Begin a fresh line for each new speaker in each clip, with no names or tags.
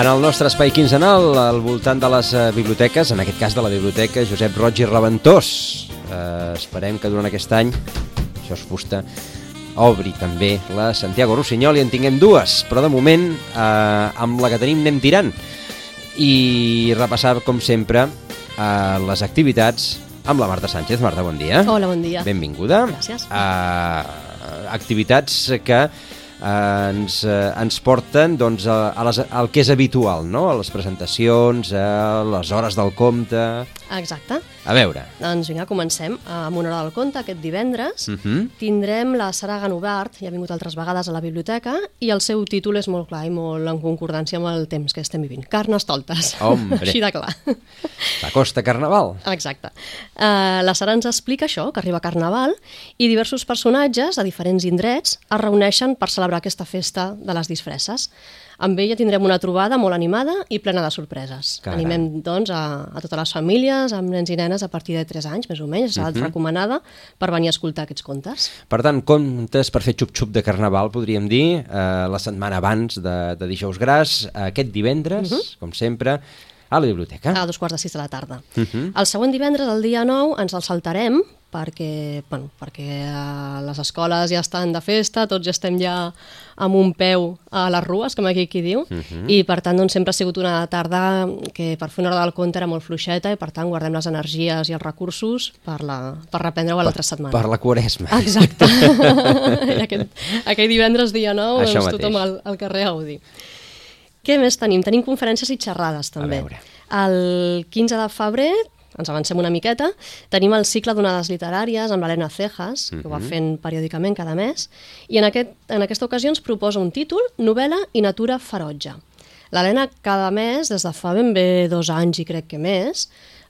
En el nostre espai quinzenal, al voltant de les eh, biblioteques, en aquest cas de la biblioteca Josep Roig i Reventós. Eh, esperem que durant aquest any, això és fusta, obri també la Santiago Rossinyol i en tinguem dues, però de moment eh, amb la que tenim anem tirant. I repassar, com sempre, eh, les activitats amb la Marta Sánchez. Marta, bon dia.
Hola, bon dia.
Benvinguda.
Gràcies.
Uh, activitats que uh, ens, uh, ens porten doncs, a, a les, al que és habitual, no? a les presentacions, a les hores del compte...
Exacte.
A veure.
Doncs vinga, comencem amb una hora del conte aquest divendres.
Uh -huh.
Tindrem la Sara Ganobart, ja ha vingut altres vegades a la biblioteca, i el seu títol és molt clar i molt en concordància amb el temps que estem vivint. Carnestoltes.
Hombre.
Així de clar.
La Costa Carnaval.
Exacte. Uh, la Sara ens explica això, que arriba Carnaval, i diversos personatges de diferents indrets es reuneixen per celebrar aquesta festa de les disfresses. Amb ella tindrem una trobada molt animada i plena de sorpreses.
Caram.
Animem, doncs, a, a totes les famílies, amb nens i nenes a partir de 3 anys, més o menys, és uh recomanada per venir a escoltar aquests contes.
Per tant, comptes per fer xup-xup de Carnaval, podríem dir, eh, la setmana abans de, de dijous gras, aquest divendres, com sempre, a la biblioteca.
A dos quarts de sis de la tarda.
Uh -huh.
El següent divendres, el dia 9, ens el saltarem perquè, bueno, perquè eh, les escoles ja estan de festa, tots ja estem ja amb un peu a les rues, com aquí qui diu, i per tant doncs, sempre ha sigut una tarda que per fer una hora del conte era molt fluixeta i per tant guardem les energies i els recursos per, la, per reprendre-ho a l'altra setmana.
Per la quaresma.
Exacte. I aquest, aquell divendres dia 9,
Això
doncs, tothom al, al carrer a Gaudí. Què més tenim? Tenim conferències i xerrades, també.
veure.
El 15 de febrer, ens avancem una miqueta, tenim el cicle d'onades literàries amb l'Helena Cejas, que ho va fent periòdicament cada mes, i en, aquest, en aquesta ocasió ens proposa un títol, novel·la i natura ferotge. L'Helena cada mes, des de fa ben bé dos anys i crec que més,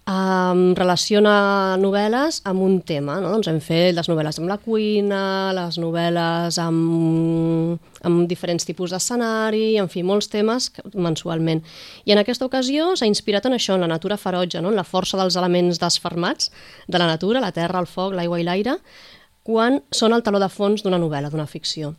um, relaciona novel·les amb un tema. No? Doncs hem fet les novel·les amb la cuina, les novel·les amb, amb diferents tipus d'escenari, en fi, molts temes mensualment. I en aquesta ocasió s'ha inspirat en això, en la natura ferotge, no? en la força dels elements desfermats de la natura, la terra, el foc, l'aigua i l'aire, quan són el taló de fons d'una novel·la, d'una ficció.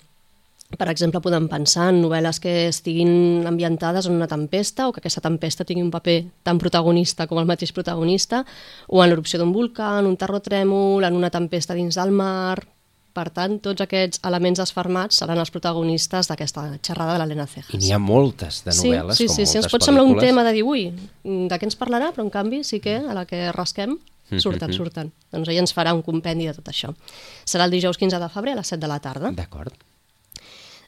Per exemple, podem pensar en novel·les que estiguin ambientades en una tempesta o que aquesta tempesta tingui un paper tan protagonista com el mateix protagonista, o en l'erupció d'un volcà, en un terratrèmol, en una tempesta dins del mar... Per tant, tots aquests elements desfermats seran els protagonistes d'aquesta xerrada de l'Helena Cejas.
I n'hi ha moltes de novel·les,
sí,
com
sí, sí, sí, ens
moltes
pot semblar un tema de dir, ui, de què ens parlarà? Però en canvi sí que a la que rasquem
Mm-hmm.
surten, surten. Doncs ella ens farà un compendi de tot això. Serà el dijous 15 de febrer a les 7 de la tarda.
D'acord.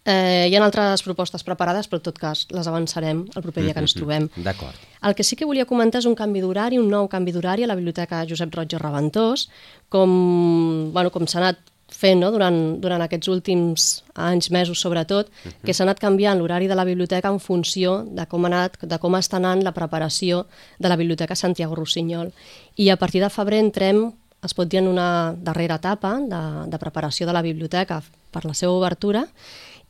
Eh, hi ha altres propostes preparades, però en tot cas les avançarem el proper dia que ens trobem.
D'acord.
El que sí que volia comentar és un canvi d'horari, un nou canvi d'horari a la Biblioteca Josep Roig i Reventós, com, bueno, com s'ha anat fent no? durant, durant aquests últims anys, mesos sobretot, que s'ha anat canviant l'horari de la biblioteca en funció de com, ha anat, de com està anant la preparació de la Biblioteca Santiago Rossinyol. I a partir de febrer entrem, es pot dir, en una darrera etapa de, de preparació de la biblioteca per la seva obertura,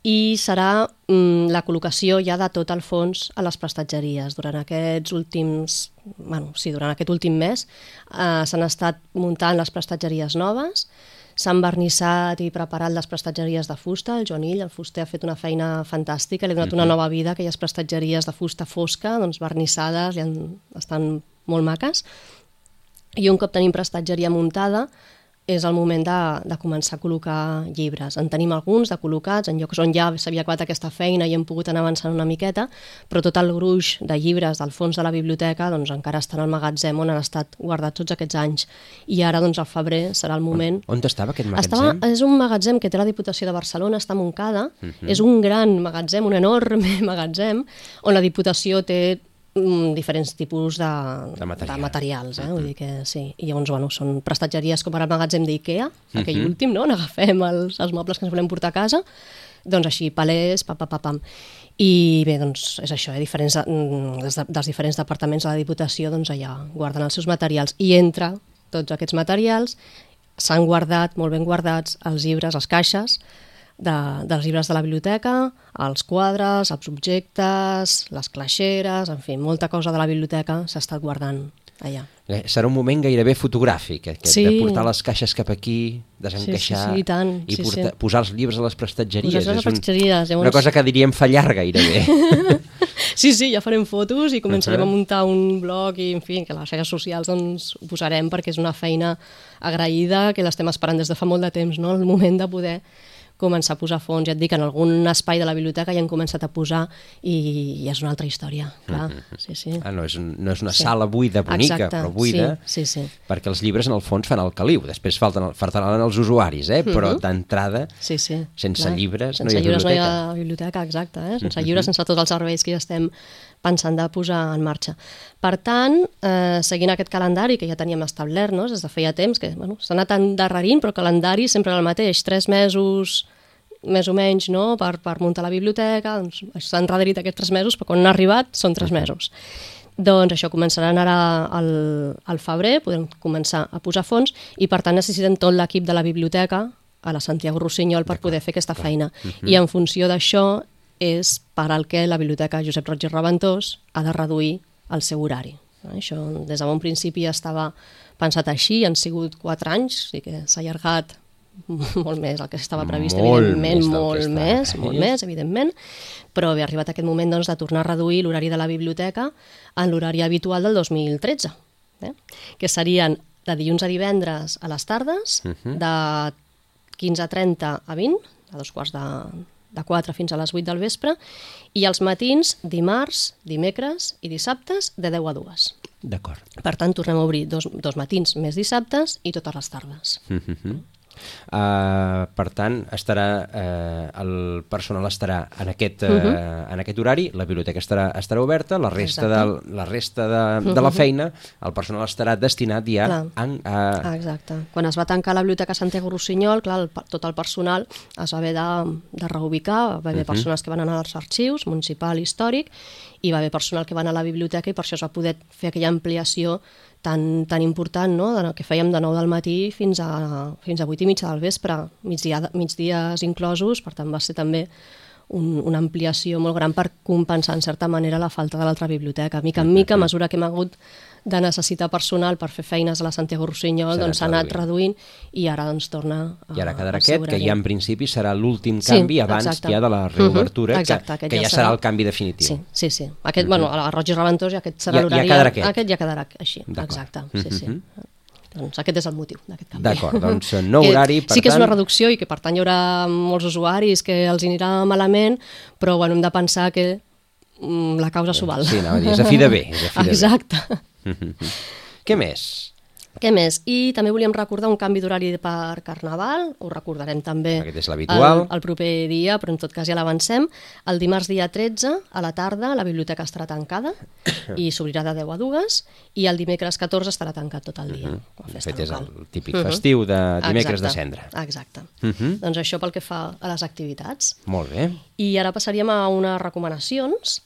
i serà mm, la col·locació ja de tot el fons a les prestatgeries. Durant aquests últims, bueno, sí, durant aquest últim mes eh, s'han estat muntant les prestatgeries noves, s'han vernissat i preparat les prestatgeries de fusta, el Joan Ill, el fuster, ha fet una feina fantàstica, li ha donat una nova vida a aquelles prestatgeries de fusta fosca, doncs vernissades, i han, estan molt maques. I un cop tenim prestatgeria muntada, és el moment de, de començar a col·locar llibres. En tenim alguns de col·locats en llocs on ja s'havia acabat aquesta feina i hem pogut anar avançant una miqueta, però tot el gruix de llibres del fons de la biblioteca doncs, encara estan al magatzem on han estat guardats tots aquests anys. I ara, doncs, al febrer serà el moment...
On estava aquest
Estava,
magatzem?
és un magatzem que té la Diputació de Barcelona, està a Montcada, és un gran magatzem, un enorme magatzem, on la Diputació té diferents tipus de,
De material.
de materials eh? vull dir que sí. I llavors, bueno, són prestatgeries com ara el magatzem d'IKEA, aquell últim, no? On agafem els, els mobles que ens volem portar a casa, doncs així, palers, pam, pam, pam, pam. I bé, doncs és això, eh? diferents, mm, des de, dels diferents departaments de la Diputació doncs allà guarden els seus materials i entre tots aquests materials s'han guardat, molt ben guardats, els llibres, les caixes de, dels llibres de la biblioteca, els quadres, els objectes, les claixeres, en fi, molta cosa de la biblioteca s'ha estat guardant allà.
Eh, Serà un moment gairebé fotogràfic, aquest
Sí.
de portar les caixes cap aquí, desencaixar
Sí, sí, sí, i tant,
i
sí,
portar,
sí.
posar els llibres a les prestatgeries.
Posar-los a les
És un-
prestatgeries, llavors-
Una cosa que diríem fallar gairebé.
Sí, sí, ja farem fotos i començarem uh -huh. a muntar un blog i, en fi, que a les xarxes socials doncs, ho posarem perquè és una feina agraïda que l'estem esperant des de fa molt de temps, no? el moment de poder començar a posar fons. Ja et dic, en algun espai de la biblioteca ja han començat a posar i, i és una altra història, clar. Sí, sí.
Ah, no, és, no és una
Sí.
sala buida, bonica,
Exacte,
però buida,
sí, sí, sí.
perquè els llibres en el fons fan el caliu. Després falten, faltaran els usuaris, eh? però d'entrada,
Sí, sí.
sense llibres no
sense
hi ha
llibres
biblioteca.
no hi ha biblioteca, exacte. Eh? Sense llibres, sense tots els serveis que ja estem pensant de posar en marxa. Per tant, eh, seguint aquest calendari que ja teníem establert no? des de feia temps, que bueno, s'ha anat endarrerint, però el calendari sempre era el mateix, tres mesos més o menys no? per, per muntar la biblioteca, doncs, s'ha endarrerit aquests tres mesos, però quan han arribat són tres mesos. Doncs això, començaran ara al, al febrer, podem començar a posar fons i per tant necessiten tot l'equip de la biblioteca a la Santiago Rossinyol per poder fer aquesta feina. I en funció d'això és per al que la Biblioteca Josep Roig i Reventós ha de reduir el seu horari. Això des de bon principi estava pensat així, han sigut quatre anys, sigui que s'ha allargat molt més el que estava previst,
Molt
evidentment,
més
molt més,
previst.
molt més, evidentment, però bé, ha arribat aquest moment doncs, de tornar a reduir l'horari de la biblioteca en l'horari habitual del 2013, eh? que serien de dilluns a divendres a les tardes, de 15.30 a 20, a dos quarts de, de 4 fins a les 8 del vespre, i els matins, dimarts, dimecres i dissabtes, de 10 a 2.
D'acord.
Per tant, tornem a obrir dos, dos matins més dissabtes i totes les tardes.
Uh, per tant, estarà uh, el personal estarà en aquest, uh, en aquest horari, la biblioteca estarà, estarà oberta, la resta, de, la resta de, de la feina, el personal estarà destinat ja
Clar.
en, a,
Ah, exacte. Quan es va tancar la Biblioteca Santiago Rossinyol, clar, el, tot el personal es va haver de, de reubicar, va haver persones que van anar als arxius, municipal, històric, i va haver personal que van a la biblioteca i per això es va poder fer aquella ampliació tan, tan important, no? de, que fèiem de 9 del matí fins a, fins a 8 i mitja del vespre, migdia, migdies inclosos, per tant va ser també un, una ampliació molt gran per compensar en certa manera la falta de l'altra biblioteca. Mica en mica, a mesura que hem hagut de necessitar personal per fer feines a la Santiago Rossinyol, doncs s'ha
anat
reduint i ara doncs torna a,
I ara quedarà aquest, que ja en principi serà l'últim
Sí,
canvi abans
exacte.
ja de la reobertura,
exacte,
que, que
ja
ja serà
serà.
el canvi definitiu.
Sí, sí, sí. Aquest, bueno, a Roig i Reventós ja aquest serà
Ja- ja
l'horari.
quedarà aquest.
Aquest ja quedarà així, exacte. Sí, sí. Doncs aquest és el motiu d'aquest canvi.
D'acord, doncs, nou
Que
horari, per
Sí que és una
tant-
reducció i que per tant hi haurà molts usuaris que els anirà malament, però bueno, hem de pensar que mm, la causa s'ho val.
Sí, dir, és a fi de bé, és a fi de bé.
Exacte.
Què més?
Què més? I també volíem recordar un canvi d'horari per Carnaval, ho recordarem també
Aquest és
el, el proper dia, però en tot cas ja l'avancem. El dimarts dia 13, a la tarda, la biblioteca estarà tancada i s'obrirà de 10 a 2, i el dimecres 14 estarà tancat tot el dia. la
De
festa
fet, és el
local.
típic festiu de dimecres de
Exacte,
cendre.
Exacte.
Mhm.
Doncs això pel que fa a les activitats.
Molt bé.
I ara passaríem a unes recomanacions.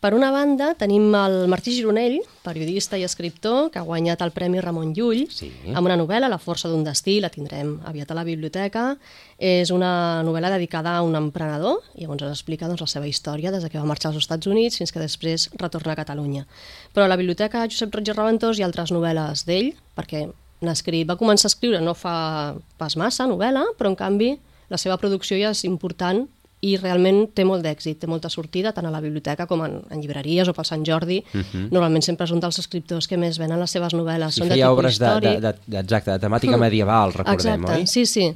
Per una banda, tenim el Martí Gironell, periodista i escriptor, que ha guanyat el Premi Ramon Llull
Sí.
amb una novel·la, La força d'un destí, la tindrem aviat a la biblioteca. És una novel·la dedicada a un emprenedor i llavors ens explica doncs, la seva història des de que va marxar als Estats Units fins que després retorna a Catalunya. Però a la biblioteca Josep Roig i Reventós hi ha altres novel·les d'ell, perquè va començar a escriure no fa pas massa novel·la, però en canvi la seva producció ja és important i realment té molt d'èxit, té molta sortida tant a la biblioteca com en, en llibreries o pel Sant Jordi. Normalment sempre és un dels escriptors que més venen les seves novel·les.
Si
Són de
feia
tipus
obres de, de, de, de, exacte, de temàtica medieval, recordem,
Exacte,
oi?
sí, sí.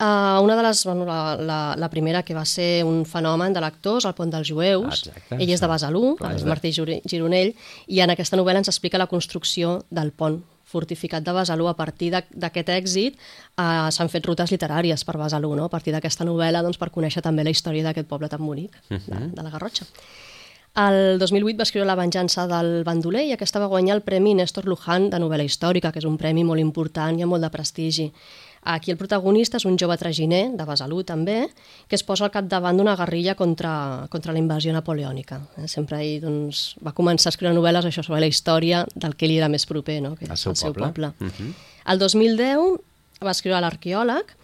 Uh, una de les, bueno, la, la, la primera que va ser un fenomen de lectors, El pont dels jueus,
Exacte,
ell és de Besalú,
Clar,
el
és de-
Martí Gironell, i en aquesta novel·la ens explica la construcció del pont fortificat de Besalú. A partir d'aquest èxit uh, s'han fet rutes literàries per Besalú, no? a partir d'aquesta novel·la doncs, per conèixer també la història d'aquest poble tan bonic, de, de la Garrotxa. El 2008 va escriure La venjança del bandoler i aquesta va guanyar el Premi Néstor Luján de novel·la històrica, que és un premi molt important i amb molt de prestigi. Aquí el protagonista és un jove traginer, de Besalú també, que es posa al capdavant d'una guerrilla contra, contra la invasió napoleònica. Eh? Sempre ell doncs, va començar a escriure novel·les això sobre la història del que li era més proper, no? que
El seu
el seu
poble.
poble.
Mhm.
El 2010 va escriure l'arqueòleg.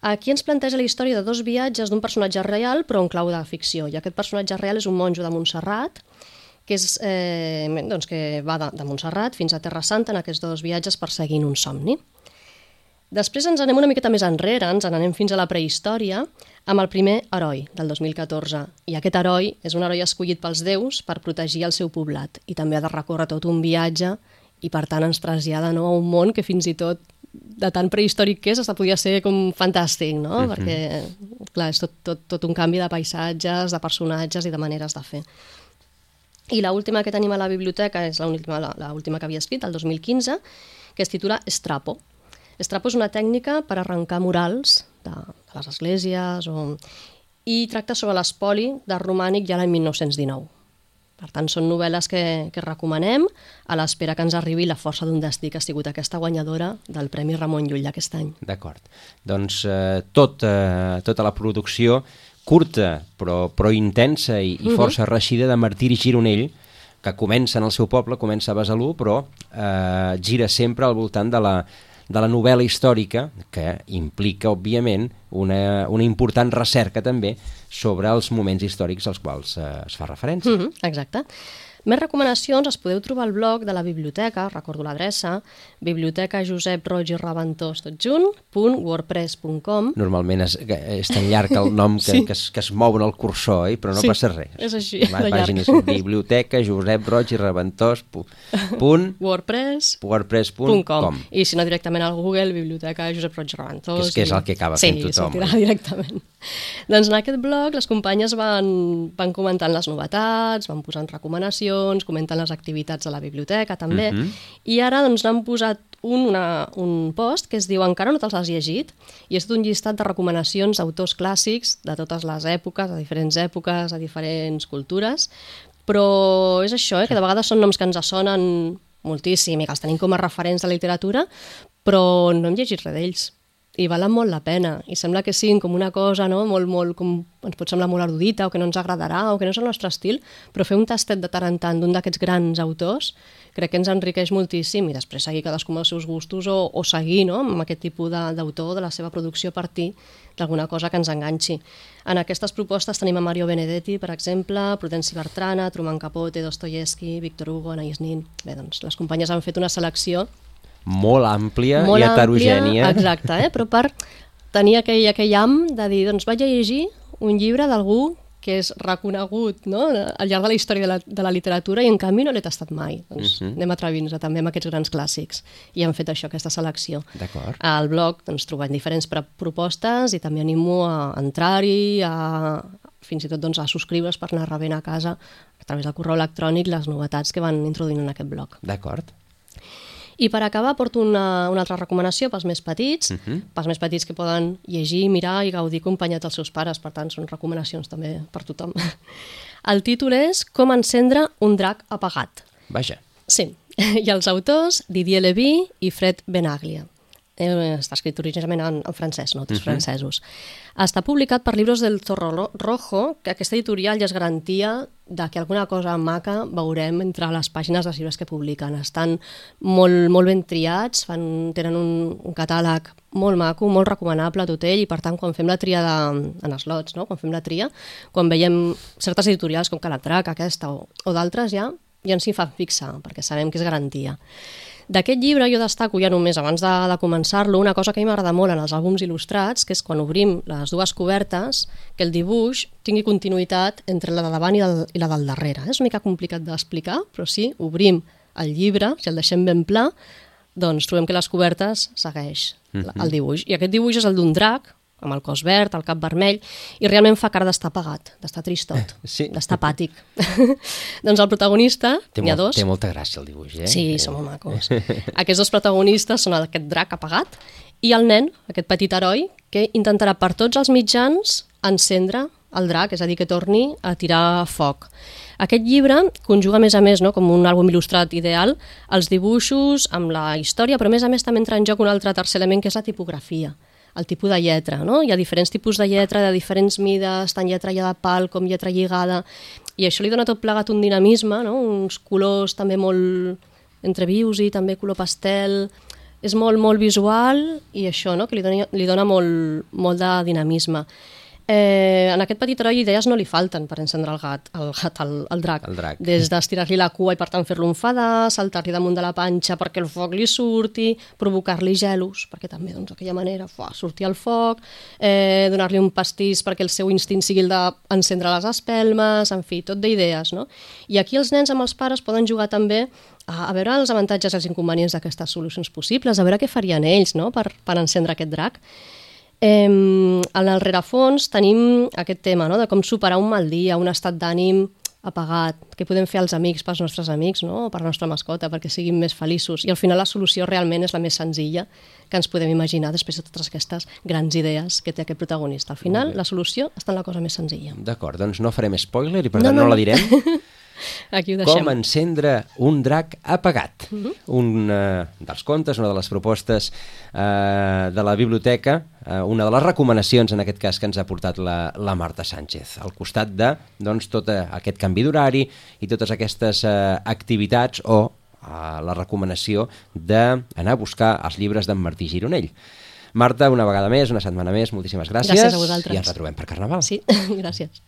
Aquí ens planteja la història de dos viatges d'un personatge real, però en clau de ficció. I aquest personatge real és un monjo de Montserrat, que, és, eh, doncs que va de, de Montserrat fins a Terra Santa en aquests dos viatges perseguint un somni. Després ens anem una miqueta més enrere, ens n'anem fins a la prehistòria, amb el primer heroi del 2014. I aquest heroi és un heroi escollit pels déus per protegir el seu poblat i també ha de recórrer tot un viatge i per tant ens trasllada no, a un món que fins i tot de tan prehistòric que és, hasta podia ser com fantàstic, no? Perquè, clar, és tot, tot, tot un canvi de paisatges, de personatges i de maneres de fer. I l última que tenim a la biblioteca és l'última la, la última que havia escrit, el 2015, que es titula Estrapo. Estrapo és una tècnica per arrencar murals de, de les esglésies o... i tracta sobre l'espoli del romànic ja l'any 1919. Per tant, són novel·les que, que recomanem a l'espera que ens arribi La força d'un destí, que ha sigut aquesta guanyadora del Premi Ramon Llull d'aquest any.
D'acord. Doncs eh, tot, eh, tota la producció curta però, però intensa i, i força reixida de Martiri Gironell, que comença en el seu poble, comença a Besalú, però eh, gira sempre al voltant de la, de la novel·la històrica, que implica, òbviament, una, una important recerca també sobre els moments històrics als quals eh, es fa referència.
Mm -hmm, exacte. Més recomanacions els podeu trobar al blog de la biblioteca, recordo l'adreça, biblioteca Josep Roig i Reventós tot junt, punt wordpress.com.
Normalment és, és tan llarg el nom que,
Sí.
que, es, que es mou en el cursor, eh? però no
Sí,
passa res.
és així,
La
de llarg.
és biblioteca Josep Roig i Reventós pu, punt
wordpress
wordpress.com
I si no directament al Google, biblioteca Josep Roig i Reventós.
Que és- que és el que acaba
sí,
fent tothom,
sortirà
eh?
directament. Doncs en aquest blog les companyes van, van comentant les novetats, van posant recomanacions, comenten les activitats de la biblioteca també,
Mhm.
i ara doncs n'han posat un, una, un post que es diu Encara no te'ls has llegit i és un llistat de recomanacions d'autors clàssics de totes les èpoques, de diferents èpoques, de diferents cultures, però és això, eh, que de vegades són noms que ens sonen moltíssim i que els tenim com a referents de la literatura, però no hem llegit res d'ells i valen molt la pena i sembla que siguin com una cosa no? molt, molt, com ens pot semblar molt erudita o que no ens agradarà o que no és el nostre estil però fer un tastet de tant en tant d'un d'aquests grans autors crec que ens enriqueix moltíssim i després seguir cadascú amb els seus gustos o, o seguir no? amb aquest tipus de- d'autor de la seva producció a partir d'alguna cosa que ens enganxi. En aquestes propostes tenim a Mario Benedetti, per exemple, Prudenci Bertrana, Truman Capote, Dostoyevsky, Victor Hugo, Anais Nin... Bé, doncs les companyes han fet una selecció
molt àmplia
molt
i heterogènia.
Àmplia, exacte, eh? però per tenir aquell, aquell am de dir, doncs vaig a llegir un llibre d'algú que és reconegut no? al llarg de la història de la, de la literatura i en canvi no l'he tastat mai. Doncs
Mhm.
uh -huh. anem atrevint-nos també amb aquests grans clàssics i hem fet això, aquesta selecció.
D'acord.
Al blog doncs, trobem diferents propostes i també animo a entrar-hi, a, fins i tot doncs, a subscriure's per anar rebent a casa a través del correu electrònic les novetats que van introduint en aquest blog.
D'acord.
I per acabar porto una, una altra recomanació pels més petits, uh
Mhm.
-huh. pels més petits que poden llegir, mirar i gaudir acompanyats dels seus pares, per tant són recomanacions també per tothom. El títol és Com encendre un drac apagat.
Vaja.
Sí, i els autors Didier Levy i Fred Benaglia. Eh, està escrit originalment en, en francès, no? Tots francesos. Està publicat per Libros del Zorro Rojo, que aquesta editorial ja és garantia de que alguna cosa maca veurem entre les pàgines dels llibres que publiquen. Estan molt, molt ben triats, fan, tenen un, un catàleg molt maco, molt recomanable tot ell, i per tant quan fem la tria de, en slots, no? quan fem la tria, quan veiem certes editorials com Calatrac, aquesta o, o d'altres ja, ja ens hi fan fixar, perquè sabem que és garantia. D'aquest llibre jo destaco ja només abans de, de començar-lo una cosa que a mi m'agrada molt en els àlbums il·lustrats, que és quan obrim les dues cobertes, que el dibuix tingui continuïtat entre la de davant i, del, i la del darrere. És una mica complicat d'explicar, però sí, obrim el llibre, si el deixem ben pla, doncs trobem que les cobertes segueix el dibuix. I aquest dibuix és el d'un drac, amb el cos verd, el cap vermell, i realment fa cara d'estar apagat, d'estar tristot,
Sí.
d'estar apàtic. doncs el protagonista,
Té,
n'hi ha
molt,
dos,
té molta gràcia el dibuix, eh?
Sí, són molt macos. Aquests dos protagonistes són aquest drac apagat i el nen, aquest petit heroi, que intentarà per tots els mitjans encendre el drac, és a dir, que torni a tirar foc. Aquest llibre conjuga, a més a més, no, com un àlbum il·lustrat ideal, els dibuixos amb la història, però a més a més també entra en joc un altre tercer element, que és la tipografia el tipus de lletra, no? Hi ha diferents tipus de lletra de diferents mides, tant lletra ja de pal com lletra lligada, i això li dona tot plegat un dinamisme, no? uns colors també molt entre vius i també color pastel, és molt, molt visual i això, no? que li dona, li dona molt, molt de dinamisme. Eh, en aquest petit heroi idees no li falten per encendre el gat, el, gat, el, el drac.
El drac.
Des d'estirar-li la cua i per tant fer-lo enfadar, saltar-li damunt de la panxa perquè el foc li surti, provocar-li gelos, perquè també doncs, d'aquella manera fuà, sortir el foc, eh, donar-li un pastís perquè el seu instint sigui el d'encendre les espelmes, en fi, tot d'idees. No? I aquí els nens amb els pares poden jugar també a, a veure els avantatges i els inconvenients d'aquestes solucions possibles, a veure què farien ells no? per, per encendre aquest drac. Eh, en el rerefons tenim aquest tema no? de com superar un mal dia, un estat d'ànim apagat, què podem fer als amics, pels nostres amics, no? o per la nostra mascota, perquè siguin més feliços. I al final la solució realment és la més senzilla que ens podem imaginar després de totes aquestes grans idees que té aquest protagonista. Al final, la solució està en la cosa més senzilla.
D'acord, doncs no farem spoiler i per tant no, no, no la direm.
Aquí ho deixem.
Com encendre un drac apagat. Uh -huh. Un uh, dels contes, una de les propostes uh, de la biblioteca, uh, una de les recomanacions, en aquest cas, que ens ha portat la, la Marta Sánchez, al costat de doncs, tot aquest canvi d'horari i totes aquestes uh, activitats o uh, la recomanació d'anar a buscar els llibres d'en Martí Gironell. Marta, una vegada més, una setmana més, moltíssimes gràcies.
Gràcies a vosaltres.
I ens retrobem per Carnaval.
Sí, gràcies.